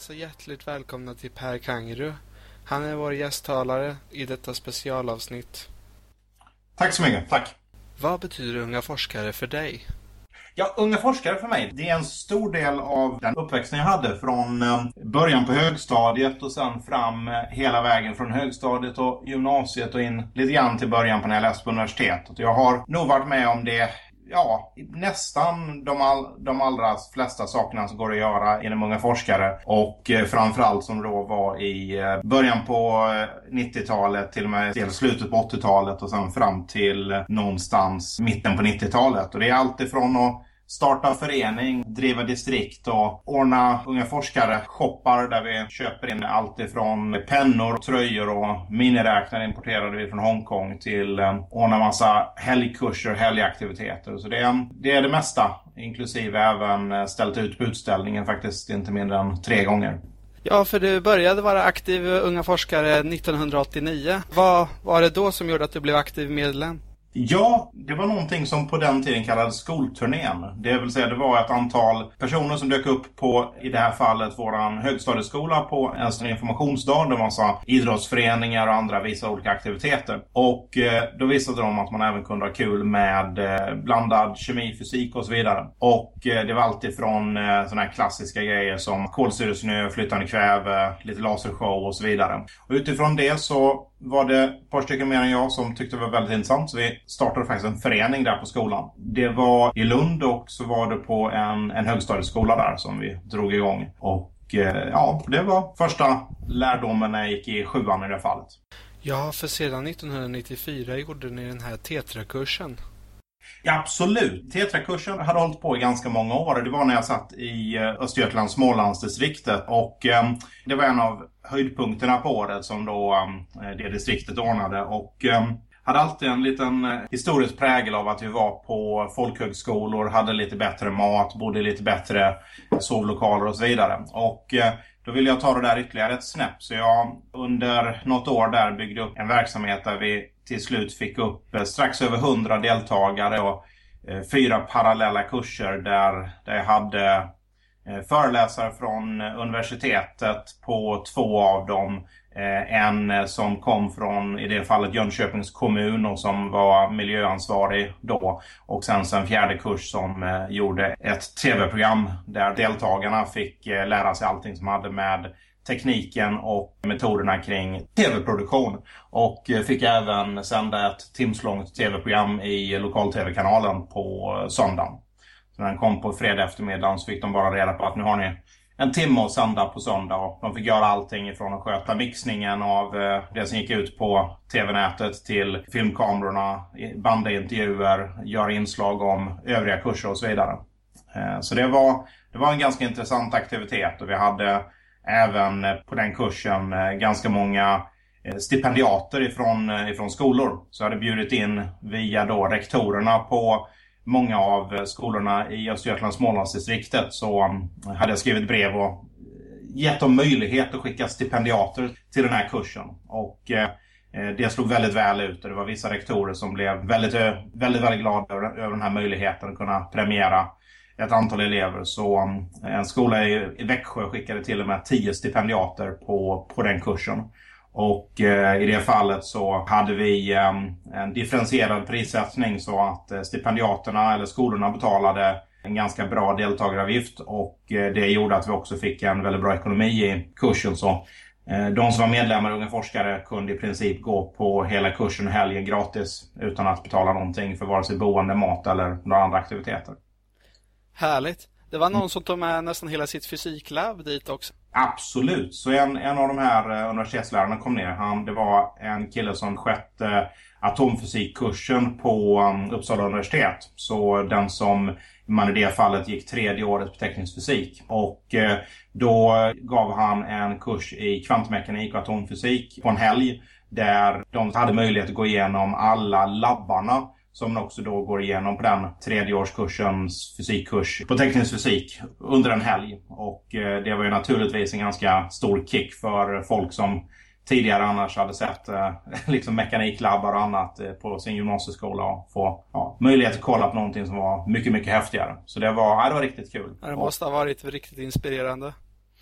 så hjärtligt välkomna till Per Kangerud. Han är vår gästtalare i detta specialavsnitt. Tack så mycket, tack. Vad betyder Unga forskare för dig? Ja, Unga forskare för mig, det är en stor del av den uppväxten jag hade från eh, början på högstadiet och sen fram eh, hela vägen från högstadiet och gymnasiet och in lite grann till början på när jag läste på universitetet. Jag har nog varit med om det ja, nästan de, all, de allra flesta sakerna som går att göra inom Unga forskare. Och eh, framförallt som då var i eh, början på eh, 90-talet, till och med till slutet på 80-talet och sen fram till någonstans mitten på 90-talet. Och det är alltifrån att starta förening, driva distrikt och ordna unga forskare shoppar där vi köper in allt ifrån pennor, tröjor och miniräknare importerade vi från Hongkong till eh, ordna massa helgkurser, helgaktiviteter. Så det är, det är det mesta, inklusive även eh, ställt ut på utställningen faktiskt inte mindre än tre gånger. Ja, för du började vara aktiv eh, Unga forskare 1989. Vad var det då som gjorde att du blev aktiv medlem? Ja, det var någonting som på den tiden kallades skolturnén. Det vill säga det var ett antal personer som dök upp på, i det här fallet, våran högstadieskola på en informationsdag. Det var massa idrottsföreningar och andra vissa olika aktiviteter. Och eh, då visade de att man även kunde ha kul med eh, blandad kemi, fysik och så vidare. Och eh, det var alltid från eh, sådana här klassiska grejer som kolsyresnö, flytande kväve, lite lasershow och så vidare. Och utifrån det så var det ett par stycken mer än jag som tyckte det var väldigt intressant. Så vi startade faktiskt en förening där på skolan. Det var i Lund och så var det på en, en högstadieskola där som vi drog igång. Och eh, ja, det var första lärdomen när jag gick i sjuan i det fallet. Ja, för sedan 1994 gjorde ni den här Tetra-kursen. Ja, absolut. Tetrakursen hade hållit på i ganska många år. Det var när jag satt i eh, Östergötlands Smålandsdistriktet. Och eh, det var en av höjdpunkterna på året som då eh, det distriktet ordnade. Och eh, hade alltid en liten eh, historisk prägel av att vi var på folkhögskolor, hade lite bättre mat, bodde i lite bättre sovlokaler och så vidare. Och eh, då ville jag ta det där ytterligare ett snäpp. Så jag under något år där byggde upp en verksamhet där vi till slut fick upp eh, strax över 100 deltagare och eh, fyra parallella kurser där, där jag hade eh, föreläsare från universitetet på två av dem. Eh, en eh, som kom från, i det fallet, Jönköpings kommun och som var miljöansvarig då. Och sen en fjärde kurs som eh, gjorde ett tv-program där deltagarna fick lära sig allting som hade med tekniken och metoderna kring tv-produktion. Och fick även sända ett timslångt tv-program i lokal-tv-kanalen på söndagen. Så när den kom på fredag eftermiddag så fick de bara reda på att nu har ni en timme att sända på söndag. Och de fick göra allting ifrån att sköta mixningen av eh, det som gick ut på tv-nätet till filmkamerorna, banda intervjuer, göra inslag om övriga kurser och så vidare. Eh, så det var, det var en ganska intressant aktivitet och vi hade även eh, på den kursen ganska många stipendiater ifrån, ifrån skolor. Så jag hade bjudit in via då rektorerna på många av eh, skolorna i Östergötlands Smålandsdistriktet så um, hade jag skrivit brev och eh, gett dem möjlighet att skicka stipendiater till den här kursen. Och eh, det slog väldigt väl ut och det var vissa rektorer som blev väldigt, väldigt, väldigt glada över den här möjligheten att kunna premiera ett antal elever. Så um, en skola i Växjö skickade till och med tio stipendiater på, på den kursen. Och eh, i det fallet så hade vi eh, en differentierad prissättning så att eh, stipendiaterna eller skolorna betalade en ganska bra deltagaravgift och det gjorde att vi också fick en väldigt bra ekonomi i kursen. Så de som var medlemmar Unga Forskare kunde i princip gå på hela kursen helgen gratis utan att betala någonting för vare sig boende, mat eller några andra aktiviteter. Härligt. Det var någon som tog med nästan hela sitt fysiklabb dit också. Absolut. Så en, en av de här eh, universitetslärarna kom ner. Han, det var en kille som skötte eh, atomfysikkursen på um, Uppsala universitet. Så den som man i det fallet gick tredje året på teknisk fysik. Och eh, då gav han en kurs i kvantmekanik och atomfysik på en helg. Där de hade möjlighet att gå igenom alla labbarna som också då går igenom på den tredje årskursens fysikkurs på teknisk fysik under en helg. Och eh, det var ju naturligtvis en ganska stor kick för folk som tidigare annars hade sett eh, liksom mekaniklabbar och annat eh, på sin gymnasieskola och få ja, möjlighet att kolla på någonting som var mycket, mycket häftigare. Så det var, ja, det var riktigt kul. Det måste ha varit riktigt inspirerande.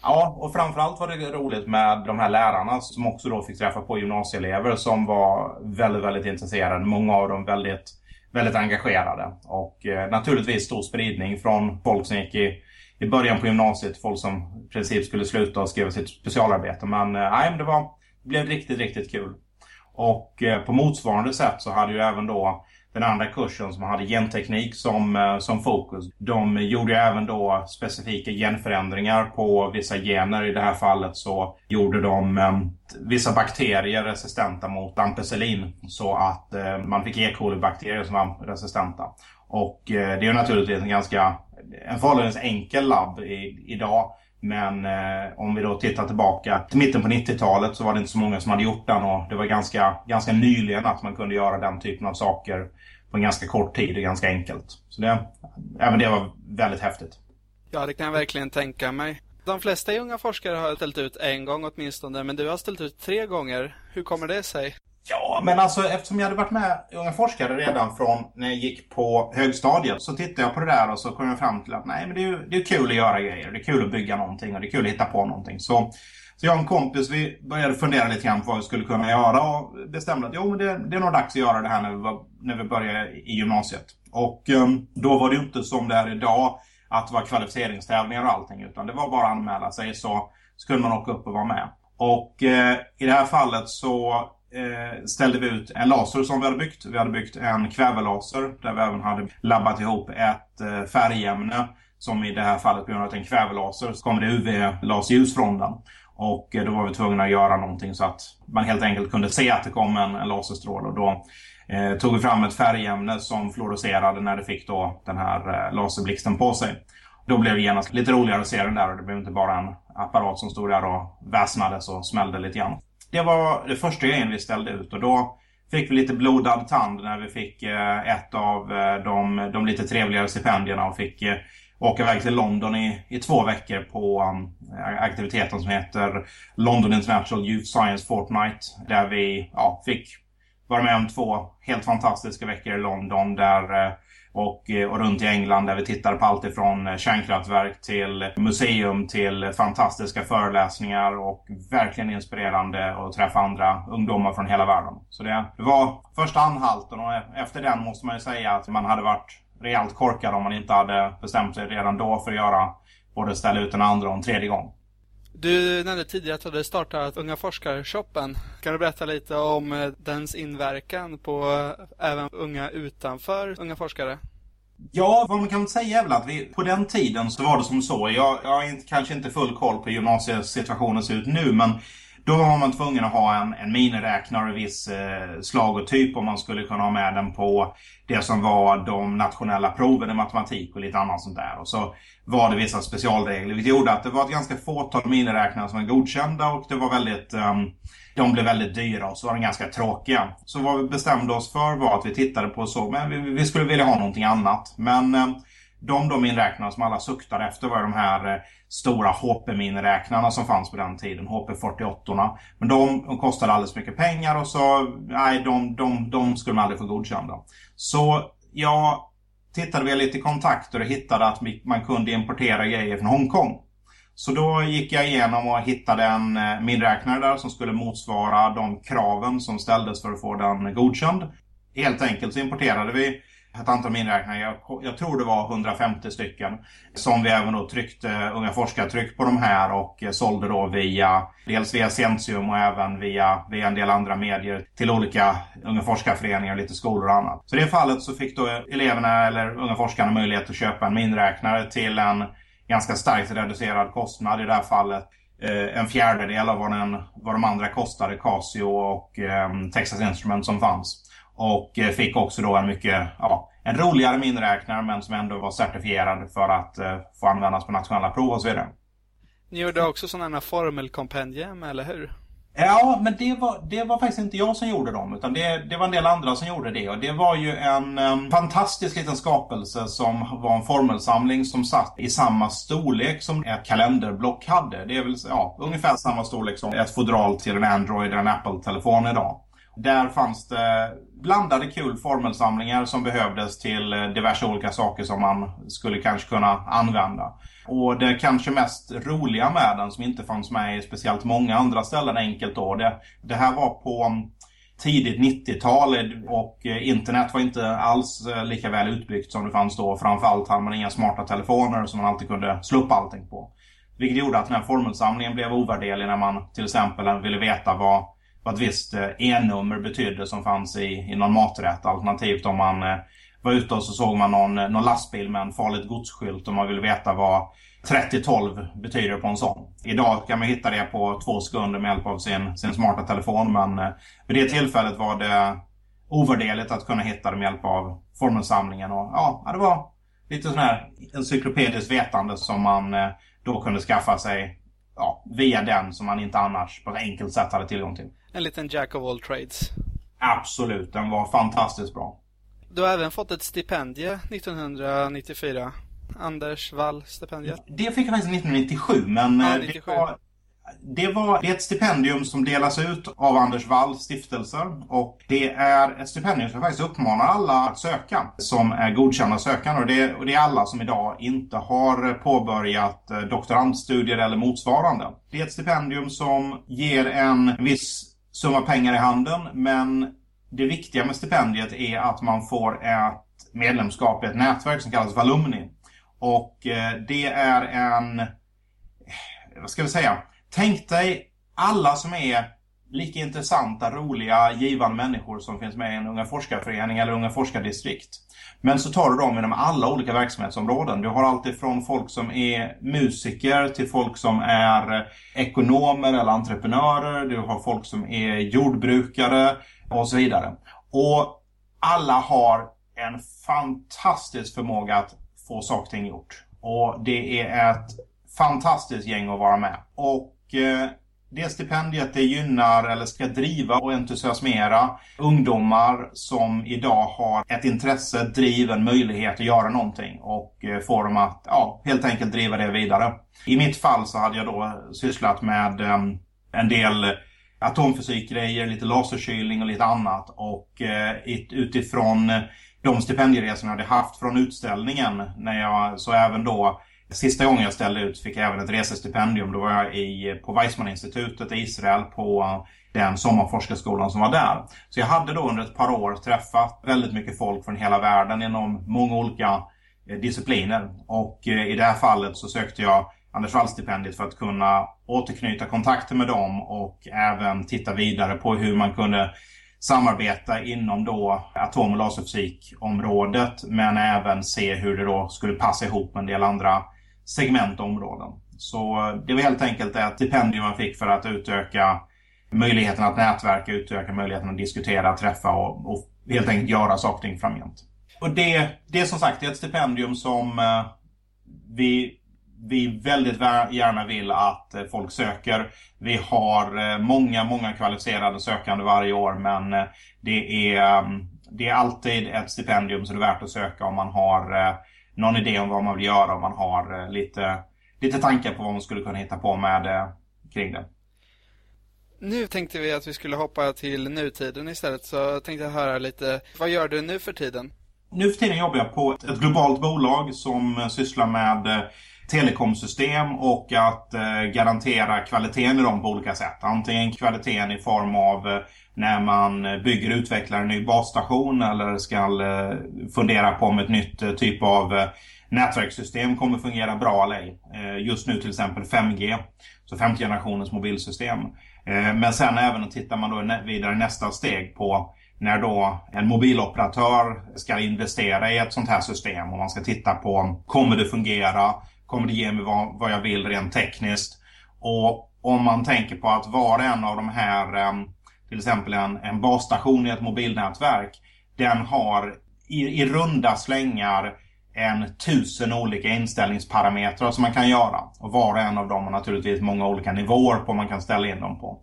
Ja, och framförallt var det roligt med de här lärarna som också då fick träffa på gymnasieelever som var väldigt, väldigt intresserade. Många av dem väldigt, väldigt engagerade. Och eh, naturligtvis stor spridning från folk som gick i, i början på gymnasiet, folk som i princip skulle sluta och skriva sitt specialarbete. Men eh, det, var, det blev riktigt, riktigt kul. Och eh, på motsvarande sätt så hade ju även då den andra kursen som hade genteknik som, eh, som fokus. De gjorde även då specifika genförändringar på vissa gener. I det här fallet så gjorde de eh, vissa bakterier resistenta mot ampicillin så att eh, man fick E. coli-bakterier som var resistenta. Och det är naturligtvis en ganska en förhållandevis enkel labb i, idag. Men eh, om vi då tittar tillbaka till mitten på 90-talet så var det inte så många som hade gjort den och det var ganska, ganska nyligen att man kunde göra den typen av saker på en ganska kort tid och ganska enkelt. Så det, även det var väldigt häftigt. Ja, det kan jag verkligen tänka mig. De flesta unga forskare har ställt ut en gång åtminstone, men du har ställt ut tre gånger. Hur kommer det sig? Ja, men alltså eftersom jag hade varit med i Unga forskare redan från när jag gick på högstadiet så tittade jag på det där och så kom jag fram till att nej, men det är ju det är kul att göra grejer. Det är kul att bygga någonting och det är kul att hitta på någonting. Så, så jag och en kompis vi började fundera lite grann på vad vi skulle kunna göra och bestämde att jo, men det, det är nog dags att göra det här när vi, var, när vi började i gymnasiet. Och um, då var det ju inte som det är idag att det var kvalificeringstävlingar och allting utan det var bara att anmäla sig så, skulle man åka upp och vara med. Och eh, i det här fallet så eh, ställde vi ut en laser som vi hade byggt. Vi hade byggt en kvävelaser där vi även hade labbat ihop ett eh, färgämne som i det här fallet på grund av att det är en kvävelaser så kommer det UV-lasljus från den. Och eh, då var vi tvungna att göra någonting så att man helt enkelt kunde se att det kom en, en laserstråle. Och då eh, tog vi fram ett färgämne som fluorescerade när det fick då den här eh, laserblixten på sig. Då blev det genast lite roligare att se den där och det blev inte bara en apparat som stod där och väsnades och smällde lite grann. Det var det första grejen vi ställde ut och då fick vi lite blodad tand när vi fick eh, ett av eh, de, de lite trevligare stipendierna och fick eh, åka iväg till London i, i två veckor på um, aktiviteten som heter London International Youth Science Fortnight. Där vi ja, fick vara med om två helt fantastiska veckor i London där eh, och, eh, och runt i England där vi tittade på allt ifrån eh, kärnkraftverk till museum till fantastiska föreläsningar och verkligen inspirerande att träffa andra ungdomar från hela världen. Så det, det var första anhalten och efter den måste man ju säga att man hade varit rejält korkad om man inte hade bestämt sig redan då för att göra både ställa ut en andra och en tredje gång. Du nämnde tidigare att du hade startat Unga forskare-shoppen. Kan du berätta lite om eh, dens inverkan på eh, även unga utanför Unga forskare? Ja, vad man kan säga är väl att vi, på den tiden så var det som så. Jag, jag har inte, kanske inte full koll på hur gymnasiesituationen ser ut nu, men då var man tvungen att ha en, en miniräknare viss eh, slag och typ om man skulle kunna ha med den på det som var de nationella proven i matematik och lite annat sånt där. Och så var det vissa specialregler vilket gjorde att det var ett ganska fåtal miniräknare som var godkända och det var väldigt um, de blev väldigt dyra och så var de ganska tråkiga. Så vad vi bestämde oss för var att vi tittade på så, men vi, vi skulle vilja ha någonting annat. Men eh, de då som alla suktade efter var de här eh, stora HP-miniräknarna som fanns på den tiden, HP48. Men de, kostade alldeles mycket pengar och så, nej, de, de, de skulle man aldrig få godkända. Så jag tittade väl lite kontakter och hittade att man kunde importera grejer från Hongkong. Så då gick jag igenom och hittade en eh, miniräknare där som skulle motsvara de kraven som ställdes för att få den godkänd. Helt enkelt så importerade vi ett antal miniräknare. Jag, jag, tror det var 150 stycken. Som vi även då tryckte Unga forskare-tryck på de här och eh, sålde då via dels via Sentium och även via, via en del andra medier till olika Unga forskarföreningar, lite skolor och annat. Så i det fallet så fick då eleverna eller Unga forskarna möjlighet att köpa en miniräknare till en ganska starkt reducerad kostnad i det här fallet eh, en fjärdedel av vad, den, vad de andra kostade, Casio och eh, Texas Instruments som fanns. Och eh, fick också då en mycket, ja, en roligare miniräknare men som ändå var certifierad för att uh, få användas på nationella prov och så vidare. Ni gjorde också sådana formelkompendium, eller hur? Ja, men det var, det var faktiskt inte jag som gjorde dem, utan det, det var en del andra som gjorde det. Och det var ju en um, fantastisk liten skapelse som var en formelsamling som satt i samma storlek som ett kalenderblock hade. Det är väl ja, ungefär samma storlek som ett fodral till en Android eller en Apple-telefon idag. Där fanns det blandade kul formelsamlingar som behövdes till eh, diverse olika saker som man skulle kanske kunna använda. Och det kanske mest roliga med den som inte fanns med i speciellt många andra ställen enkelt då. Det, det här var på mm, tidigt 90-tal och eh, internet var inte alls eh, lika väl utbyggt som det fanns då. Framförallt hade man inga smarta telefoner som man alltid kunde slå upp allting på. Vilket gjorde att den här formelsamlingen blev ovärderlig när man till exempel ville veta vad, vad ett visst eh, E-nummer betydde som fanns i, i någon maträtt. Alternativt om man eh, var ute och så såg man någon, eh, någon lastbil med en farligt godsskylt och man ville veta vad 3012 betyder på en sån. Idag kan man hitta det på två sekunder med hjälp av sin, sin smarta telefon men vid det tillfället var det ovärderligt att kunna hitta det med hjälp av formelsamlingen. Och, ja, det var lite sån här encyklopediskt vetande som man då kunde skaffa sig ja, via den som man inte annars på ett enkelt sätt hade tillgång till. En liten jack of all trades. Absolut, den var fantastiskt bra. Du har även fått ett stipendie 1994. Anders Wall-stipendiet. Det fick jag faktiskt 1997, men ja, 97. Det, var, det, var, det är ett stipendium som delas ut av Anders Walls stiftelser. Och det är ett stipendium som faktiskt uppmanar alla att söka, som är godkända sökande. Och det, och det är alla som idag inte har påbörjat eh, doktorandstudier eller motsvarande. Det är ett stipendium som ger en viss summa pengar i handen, men det viktiga med stipendiet är att man får ett medlemskap i ett nätverk som kallas Valumni. Och eh, det är en, eh, vad ska vi säga, tänk dig alla som är lika intressanta, roliga, givande människor som finns med i en Unga forskarförening eller Unga forskardistrikt. Men så tar du dem inom alla olika verksamhetsområden. Du har alltid från folk som är musiker till folk som är ekonomer eller entreprenörer. Du har folk som är jordbrukare och så vidare. Och alla har en fantastisk förmåga att få saker och ting gjort. Och det är ett fantastiskt gäng att vara med. Och eh, det stipendiet det gynnar eller ska driva och entusiasmera ungdomar som idag har ett intresse, driv, en möjlighet att göra någonting och eh, få dem att ja, helt enkelt driva det vidare. I mitt fall så hade jag då eh, sysslat med ehm, en del atomfysikgrejer, lite laserkylning och lite annat och eh, utifrån de stipendieresorna jag hade haft från utställningen. När jag, så även då, sista gången jag ställde ut fick jag även ett resestipendium. Då var jag i, på Weizmann-institutet i Israel på den sommarforskarskolan som var där. Så jag hade då under ett par år träffat väldigt mycket folk från hela världen inom många olika eh, discipliner. Och eh, i det här fallet så sökte jag Anders Wall-stipendiet för att kunna återknyta kontakter med dem och även titta vidare på hur man kunde samarbeta inom då atom och laserfysikområdet men även se hur det då skulle passa ihop med en del andra segment och områden. Så eh, det var helt enkelt ett stipendium man fick för att utöka möjligheten att nätverka, utöka möjligheten att diskutera, träffa och, och helt enkelt göra saker och ting framgent. Och det, det är som sagt ett stipendium som eh, vi vi väldigt gärna vill att eh, folk söker. Vi har många, många kvalificerade sökande varje år men det är, mm, det är alltid ett stipendium som är värt att söka om man har någon idé om vad man vill göra, om man har eh, lite, lite tankar på vad man skulle kunna hitta på med eh, kring det. Nu tänkte vi att vi skulle hoppa till nutiden istället så tänkte jag höra lite, vad gör du nu för tiden? Nu för tiden jobbar jag på ett globalt bolag som eh, sysslar med eh, telekomsystem och att eh, garantera kvaliteten i dem på olika sätt. Antingen kvaliteten i form av när man bygger och utvecklar en ny basstation eller ska fundera på om ett nytt typ av nätverkssystem kommer fungera bra eller ej. Just nu till exempel 5G, så femte generationens mobilsystem. men sen även tittar man då vidare nästa steg på när då en mobiloperatör ska investera i ett sånt här system och man ska titta på kommer det fungera? Kommer det ge mig vad, vad jag vill rent tekniskt? Och om man tänker på att var en av de här, eh, till exempel en, en basstation i ett mobilnätverk, den har i, i runda slängar en tusen olika inställningsparametrar som man kan göra. Och var och en av dem har naturligtvis många olika nivåer på man kan ställa in dem på.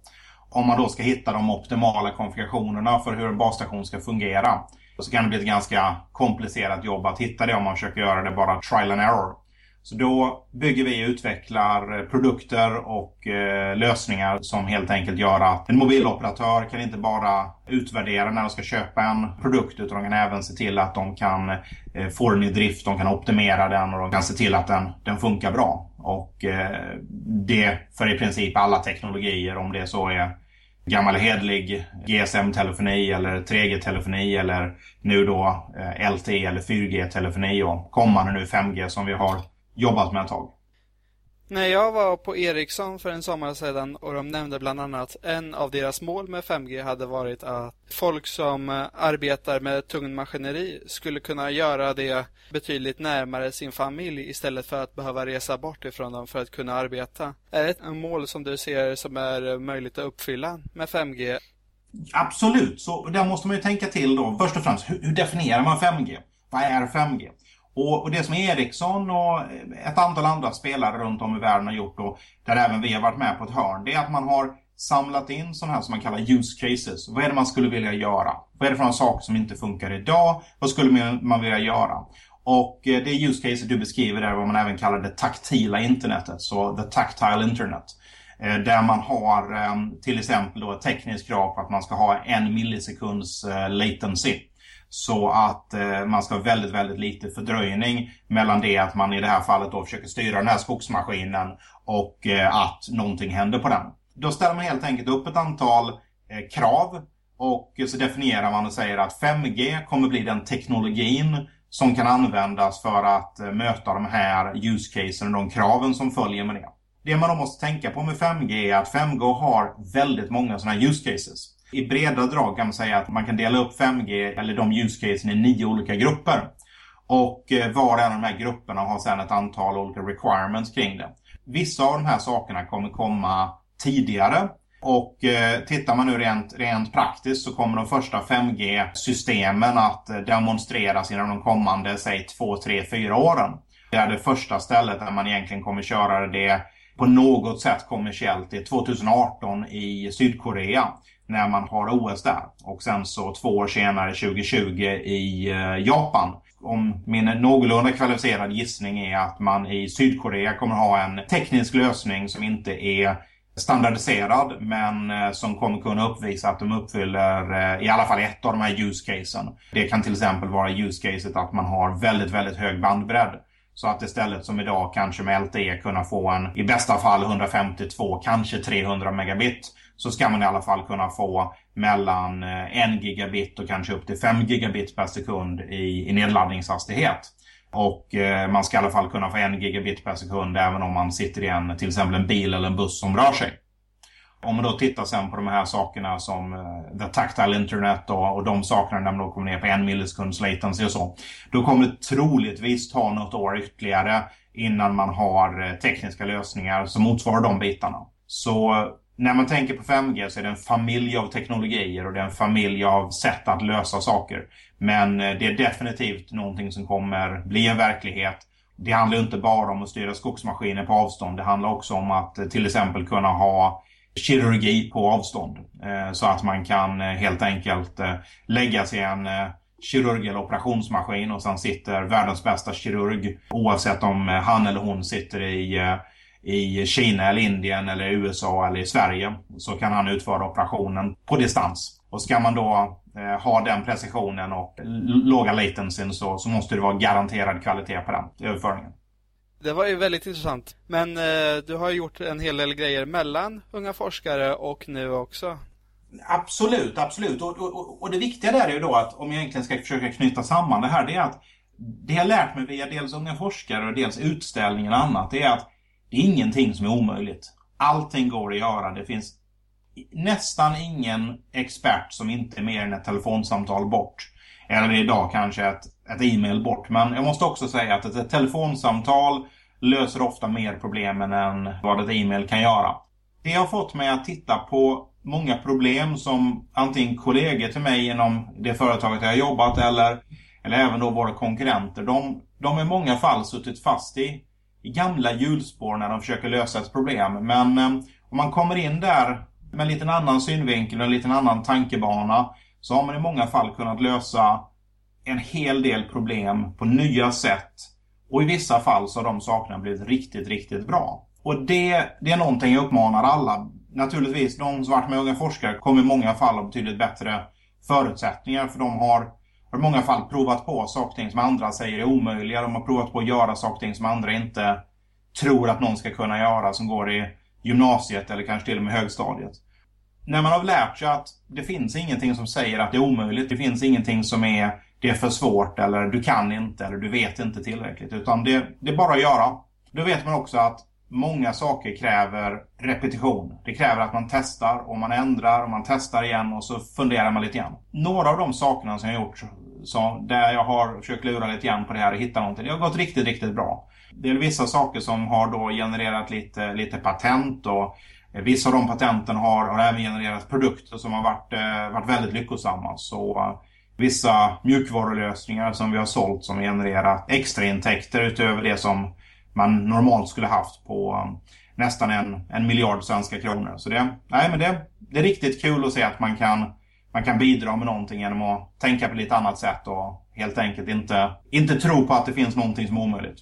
Om man då ska hitta de optimala konfigurationerna för hur en basstation ska fungera så kan det bli ett ganska komplicerat jobb att hitta det om man försöker göra det bara trial and error. Så då bygger vi och utvecklar eh, produkter och eh, lösningar som helt enkelt gör att en mobiloperatör kan inte bara utvärdera när de ska köpa en produkt utan de kan även se till att de kan eh, få den i drift, de kan optimera den och de kan se till att den, den funkar bra. Och eh, det för i princip alla teknologier om det så är gammal hedlig GSM-telefoni eller 3G-telefoni eller nu då eh, LTE eller 4G-telefoni och kommande nu 5G som vi har jobbat med ett tag. När jag var på Ericsson för en sommar sedan och de nämnde bland annat en av deras mål med 5G hade varit att folk som eh, arbetar med tung maskineri skulle kunna göra det betydligt närmare sin familj istället för att behöva resa bort ifrån dem för att kunna arbeta. Är det ett mål som du ser som är eh, möjligt att uppfylla med 5G? Absolut, så där måste man ju tänka till då. Först och främst, hur definierar man 5G? Vad är 5G? Och, och, det som Ericsson och eh, ett antal andra spelare runt om i världen har gjort och där även vi har varit med på ett hörn, det är att man har samlat in sådana här som man kallar use cases. Vad är det man skulle vilja göra? Vad är det för saker som inte funkar idag? Vad skulle man vilja göra? Och eh, det use caset du beskriver är vad man även kallar det taktila internetet, så the tactile internet. Eh, där man har till exempel då ett tekniskt krav på att man ska ha en millisekunds latency. Så att eh, man ska ha väldigt, väldigt lite fördröjning mellan det att man i det här fallet då försöker styra den här skogsmaskinen och eh, att någonting händer på den. Då ställer man helt enkelt upp ett antal eh, krav och så definierar man och säger att 5G kommer bli den teknologin som kan användas för att eh, möta de här use casen och de kraven som följer med det. Det man då måste tänka på med 5G är att 5G har väldigt många sådana här use cases. I breda drag kan man säga att man kan dela upp 5G eller de use casen i nio olika grupper. Och eh, var och en av de här grupperna har sedan ett antal olika requirements kring det. Vissa av de här sakerna kommer komma tidigare. Och eh, tittar man nu rent, rent praktiskt så kommer de första 5G-systemen att eh, demonstreras inom de kommande, säg 2, 3, 4 åren. Det är det första stället där man egentligen kommer köra det på något sätt kommersiellt. Det är 2018 i Sydkorea när man har OS där. Och sen så två år senare, 2020, i eh, Japan. Om min någorlunda kvalificerade gissning är att man i Sydkorea kommer ha en teknisk lösning som inte är standardiserad men eh, som kommer kunna uppvisa att de uppfyller eh, i alla fall ett av de här use casen. Det kan till exempel vara use caset att man har väldigt, väldigt hög bandbredd. Så att istället som idag kanske med LTE kunna få en i bästa fall 152, kanske 300 megabit så ska man i alla fall kunna få mellan eh, 1 gigabit och kanske upp till 5 gigabit per sekund i, i nedladdningshastighet. Och eh, man ska i alla fall kunna få 1 gigabit per sekund även om man sitter i en, till exempel en bil eller en buss som rör sig. Om man då tittar sen på de här sakerna som uh, the tactile internet och, och de sakerna när man då kommer ner på en millisekunds latency och så. Då kommer det troligtvis ta något år ytterligare innan man har uh, tekniska lösningar som motsvarar de bitarna. Så eh, när man tänker på 5G så är det en familj av teknologier och det är en familj av sätt att lösa saker. Men det är definitivt någonting som kommer bli en verklighet. Det handlar inte bara om att styra skogsmaskiner på avstånd. Det handlar också om att till exempel kunna ha kirurgi på avstånd. Eh, så att man kan eh, helt enkelt eh, lägga sig i en kirurg eller operationsmaskin och sen sitter världens bästa kirurg oavsett om han eller hon sitter i i Kina eller Indien eller USA eller i Sverige så kan han utföra operationen på distans. Och ska man då ha den precisionen och låga latencyn så, så måste det vara garanterad kvalitet på den överföringen. Det var ju väldigt intressant. Men eh, du har gjort en hel del grejer mellan unga forskare och nu också. Absolut, absolut. Och, och, och det viktiga där är ju då att om jag egentligen ska försöka knyta samman det här, det är att det jag lärt mig via dels unga forskare och dels utställningen och annat, det är att det är ingenting som är omöjligt. Allting går att göra. Det finns nästan ingen expert som inte är mer än ett telefonsamtal bort. Eller idag kanske ett, ett e-mail bort. Men jag måste också säga att ett telefonsamtal löser ofta mer problemen än vad ett e-mail kan göra. Det har fått mig att titta på många problem som antingen kollegor till mig inom det företaget jag har jobbat eller, eller även då våra konkurrenter. De, de i många fall suttit fast i i gamla hjulspår när de försöker lösa ett problem. Men eh, om man kommer in där med en liten annan synvinkel och en liten annan tankebana så har man i många fall kunnat lösa en hel del problem på nya sätt och i vissa fall så har de sakerna blivit riktigt, riktigt bra. Och det, det är någonting jag uppmanar alla. Naturligtvis, de som varit med unga forskare kommer i många fall ha betydligt bättre förutsättningar för de har i många fall provat på saker och ting som andra säger är omöjliga. De har provat på att göra saker och ting som andra inte tror att någon ska kunna göra som går i gymnasiet eller kanske till och med högstadiet. När man har lärt sig att det finns ingenting som säger att det är omöjligt. Det finns ingenting som är det är för svårt eller du kan inte eller du vet inte tillräckligt. Utan det, det är bara att göra. Då vet man också att många saker kräver repetition. Det kräver att man testar och man ändrar och man testar igen och så funderar man lite grann. Några av de sakerna som jag har gjort så, där jag har försökt lura lite grann på det här och hitta någonting. Det har gått riktigt, riktigt bra. Det är vissa saker som har då genererat lite, lite patent och Eh, vissa av de patenten har, har även genererat produkter som har varit, eh, varit väldigt lyckosamma. Så eh, vissa mjukvarulösningar som vi har sålt som genererat extraintäkter utöver det som man normalt skulle haft på eh, nästan en, en miljard svenska kronor. Så det, nej, men det, det är riktigt kul att se att man kan, man kan bidra med någonting genom att tänka på lite annat sätt och helt enkelt inte, inte tro på att det finns någonting som är omöjligt.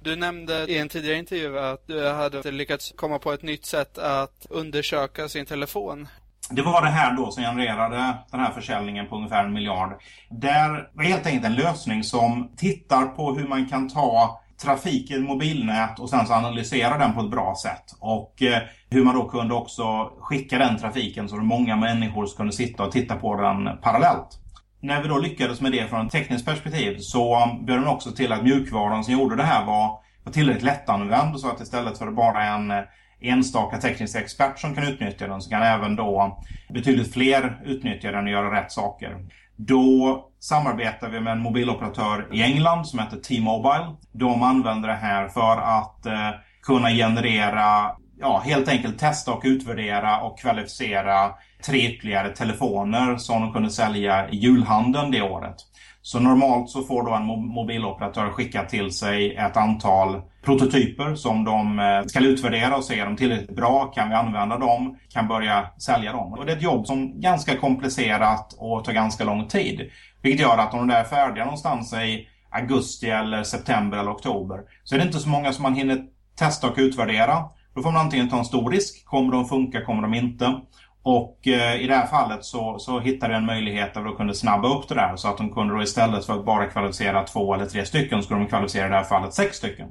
Du nämnde i en tidigare intervju att du hade lyckats komma på ett nytt sätt att undersöka sin telefon. Det var det här då som genererade den här försäljningen på ungefär en miljard. Där var helt enkelt en lösning som tittar på hur man kan ta trafik i mobilnät och sen så analysera den på ett bra sätt. Och eh, hur man då kunde också skicka den trafiken så att många människor kunde sitta och titta på den parallellt. När vi då lyckades med det från ett tekniskt perspektiv så bjöd den också till att mjukvaran som gjorde det här var, var tillräckligt lättanvänd så att istället för bara en eh, enstaka teknisk expert som kan utnyttja den så kan även då betydligt fler utnyttja den och göra rätt saker. Då samarbetar vi med en mobiloperatör i England som heter T-Mobile. De använder det här för att eh, kunna generera, ja helt enkelt testa och utvärdera och kvalificera tre ytterligare telefoner som de kunde sälja i julhandeln det året. Så normalt så får då en mobiloperatör skicka till sig ett antal prototyper som de eh, ska utvärdera och se är de tillräckligt bra, kan vi använda dem, kan börja sälja dem. Och det är ett jobb som är ganska komplicerat och tar ganska lång tid. Vilket gör att om de är färdiga någonstans i augusti eller september eller oktober så är det inte så många som man hinner testa och utvärdera. Då får man antingen ta en stor risk, kommer de funka, kommer de inte? Och eh, i det här fallet så, så hittade jag en möjlighet där de kunde snabba upp det där så att de kunde då istället för att bara kvalificera två eller tre stycken skulle de kvalificera i det här fallet sex stycken.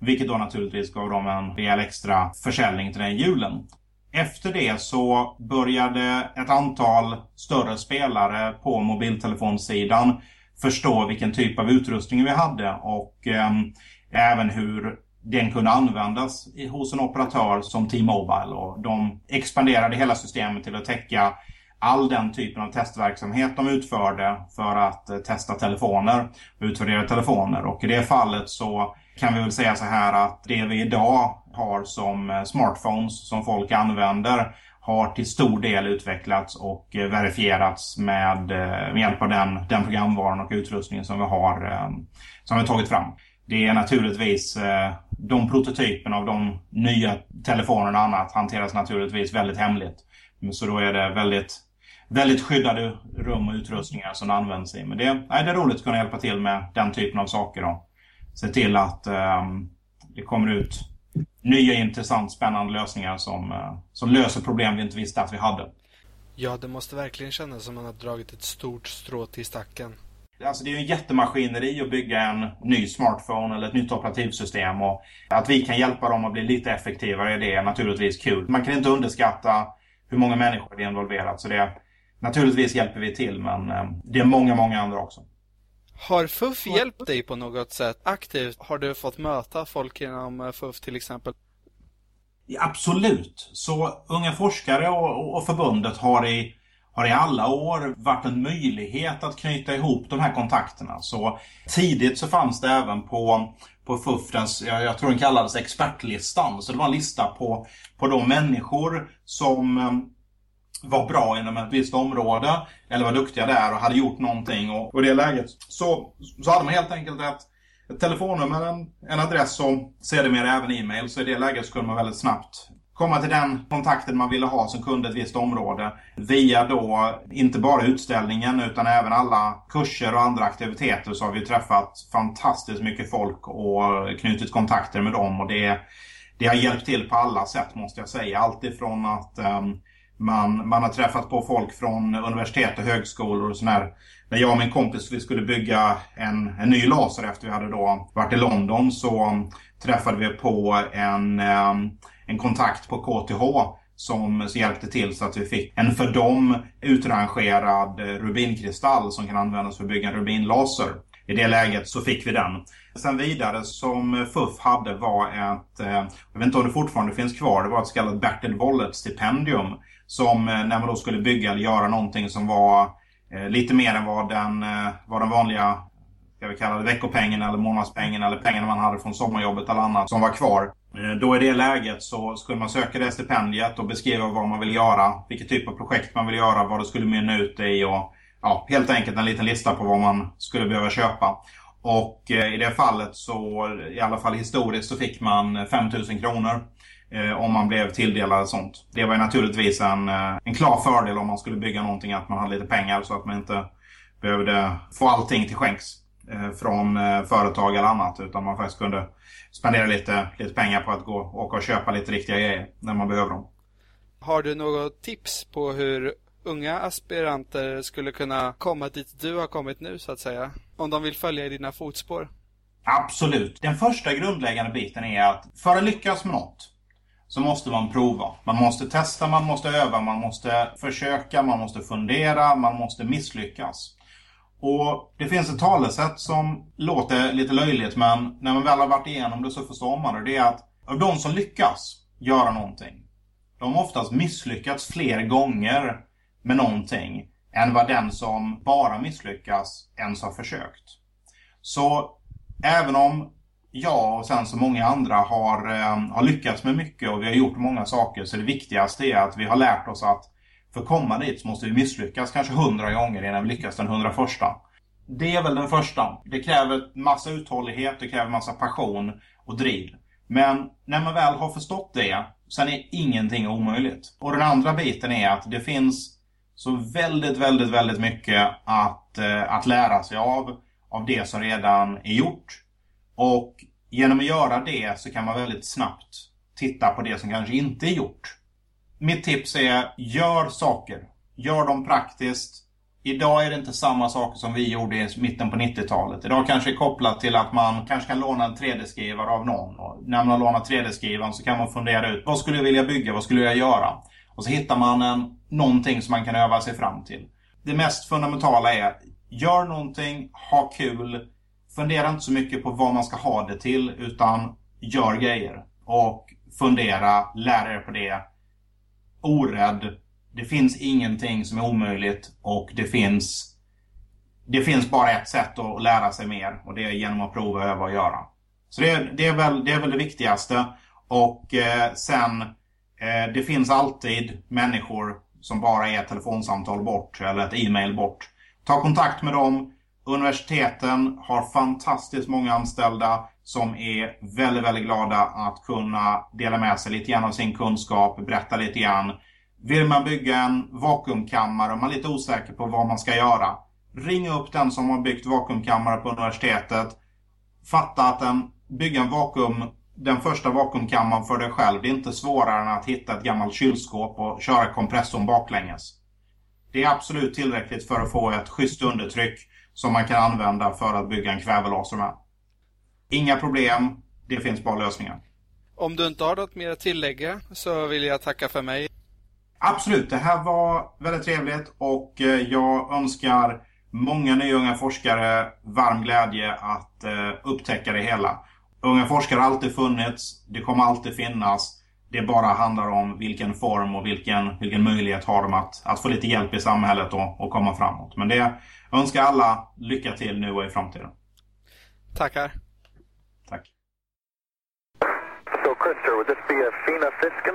Vilket då naturligtvis gav dem en rejäl extra försäljning till den julen. Efter det så började ett antal större spelare på mobiltelefonsidan förstå vilken typ av utrustning vi hade och eh, även hur den kunde användas hos en operatör som T-Mobile och de expanderade hela systemet till att täcka all den typen av testverksamhet de utförde för att eh, testa telefoner och utvärdera telefoner. Och i det fallet så kan vi väl säga så här att det vi idag har som eh, smartphones som folk använder har till stor del utvecklats och eh, verifierats med, med hjälp av den, den programvaran och utrustningen som vi har som vi tagit fram. Det är naturligtvis de prototyperna av de nya telefonerna och annat hanteras naturligtvis väldigt hemligt. Så då är det väldigt, väldigt skyddade rum och utrustningar som används i. Men det, nej, det är roligt att kunna hjälpa till med den typen av saker. Och Se till att eh, det kommer ut nya, intressant, spännande lösningar som, eh, som löser problem vi inte visste att vi hade. Ja, det måste verkligen kännas som att man har dragit ett stort strå till stacken. Alltså det är ju en jättemaskineri att bygga en ny smartphone eller ett nytt operativsystem. Och att vi kan hjälpa dem att bli lite effektivare, det är naturligtvis kul. Man kan inte underskatta hur många människor det är involverat. Så det, naturligtvis hjälper vi till, men eh, det är många, många andra också. Har FUF hjälpt dig på något sätt aktivt? Har du fått möta folk inom eh, FUF till exempel? Ja, absolut. Så Unga forskare och, och förbundet har i har i alla år varit en möjlighet att knyta ihop de här kontakterna. Så tidigt så fanns det även på, på FUFRens, jag, jag tror den kallades expertlistan. Så det var en lista på, på de människor som eh, var bra inom ett visst område eller var duktiga där och hade gjort någonting. Och, och i det läget så, så hade man helt enkelt ett, ett telefonnummer, en, en adress och sedermera även e-mail. Så i det läget så kunde man väldigt snabbt komma till den kontakten man ville ha som kunde ett visst område. Via då inte bara utställningen utan även alla kurser och andra aktiviteter så har vi träffat fantastiskt mycket folk och knutit kontakter med dem. Och det, det har hjälpt till på alla sätt måste jag säga. Alltifrån att um, man, man har träffat på folk från universitet och högskolor och sådär. När jag och min kompis vi skulle bygga en, en ny laser efter vi hade då varit i London så ehm, träffade vi på en um, en kontakt på KTH som hjälpte till så att vi fick en för dem utrangerad rubinkristall som kan användas för att bygga en rubinlaser. I det läget så fick vi den. Sen vidare som FUF hade var ett, eh, jag vet inte om det fortfarande finns kvar, det var ett så kallat Bertil Wollet-stipendium. Som eh, när man då skulle bygga eller göra någonting som var eh, lite mer än vad den, vad den vanliga ska vi kalla det veckopengen eller månadspengen eller pengarna man hade från sommarjobbet eller annat som var kvar. Eh, då i det läget så skulle man söka det stipendiet och beskriva vad man vill göra, vilket typ av projekt man vill göra, vad det skulle mynna ut i och ja, helt enkelt en liten lista på vad man skulle behöva köpa. Och eh, i det fallet så, i alla fall historiskt, så fick man 5000 kronor eh, om man blev tilldelad sånt. Det var ju naturligtvis en, eh, en klar fördel om man skulle bygga någonting att man hade lite pengar så att man inte behövde få allting till skänks från företag eller annat utan man faktiskt kunde spendera lite, lite pengar på att gå åka och köpa lite riktiga grejer när man behöver dem. Har du något tips på hur unga aspiranter skulle kunna komma dit du har kommit nu så att säga? Om de vill följa i dina fotspår? Absolut. Den första grundläggande biten är att för att lyckas med något så måste man prova. Man måste testa, man måste öva, man måste försöka, man måste fundera, man måste misslyckas. Och det finns ett talesätt som låter lite löjligt men när man väl har varit igenom det så förstår man det. Det är att av de som lyckas göra någonting, de har oftast misslyckats fler gånger med någonting än vad den som bara misslyckas ens har försökt. Så även om jag och sen så många andra har, eh, har lyckats med mycket och vi har gjort många saker så det viktigaste är att vi har lärt oss att för att komma dit så måste vi misslyckas kanske hundra gånger innan vi lyckas den hundraförsta. Det är väl den första. Det kräver massa uthållighet, det kräver massa passion och driv. Men när man väl har förstått det, sen är ingenting omöjligt. Och den andra biten är att det finns så väldigt, väldigt, väldigt mycket att, eh, att lära sig av, av det som redan är gjort. Och genom att göra det så kan man väldigt snabbt titta på det som kanske inte är gjort mitt tips är, gör saker. Gör dem praktiskt. Idag är det inte samma saker som vi gjorde i mitten på 90-talet. Idag kanske det är kopplat till att man kanske kan låna en 3D-skrivare av någon. Och när man har lånat 3D-skrivaren så kan man fundera ut, vad skulle jag vilja bygga? Vad skulle jag göra? Och så hittar man en, någonting som man kan öva sig fram till. Det mest fundamentala är, gör någonting, ha kul. Fundera inte så mycket på vad man ska ha det till, utan gör grejer. Och fundera, lär er på det orädd. Det finns ingenting som är omöjligt och det finns det finns bara ett sätt att lära sig mer och det är genom att prova, öva och göra. Så det, det, är, väl, det är väl det viktigaste. Och eh, sen, eh, det finns alltid människor som bara är ett telefonsamtal bort eller ett e-mail bort. Ta kontakt med dem. Universiteten har fantastiskt många anställda som är väldigt, väldigt glada att kunna dela med sig lite grann av sin kunskap, berätta lite grann. Vill man bygga en vakuumkammare och man är lite osäker på vad man ska göra. Ring upp den som har byggt vakuumkammare på universitetet. Fatta att en, bygga en vakuum, den första vakuumkammaren för dig själv, det är inte svårare än att hitta ett gammalt kylskåp och köra kompressorn baklänges. Det är absolut tillräckligt för att få ett schysst undertryck som man kan använda för att bygga en kvävelaser med. Inga problem. Det finns bara lösningar. Om du inte har något mer att tillägga så vill jag tacka för mig. Absolut, det här var väldigt trevligt och eh, jag önskar många nya unga forskare varm glädje att eh, upptäcka det hela. Unga forskare har alltid funnits, det kommer alltid finnas. Det bara handlar om vilken form och vilken, vilken möjlighet har de att, att få lite hjälp i samhället och, och komma framåt. Men det önskar alla lycka till nu och i framtiden. Tackar. Tack. So, Chris, would this be a FINA Fiskin?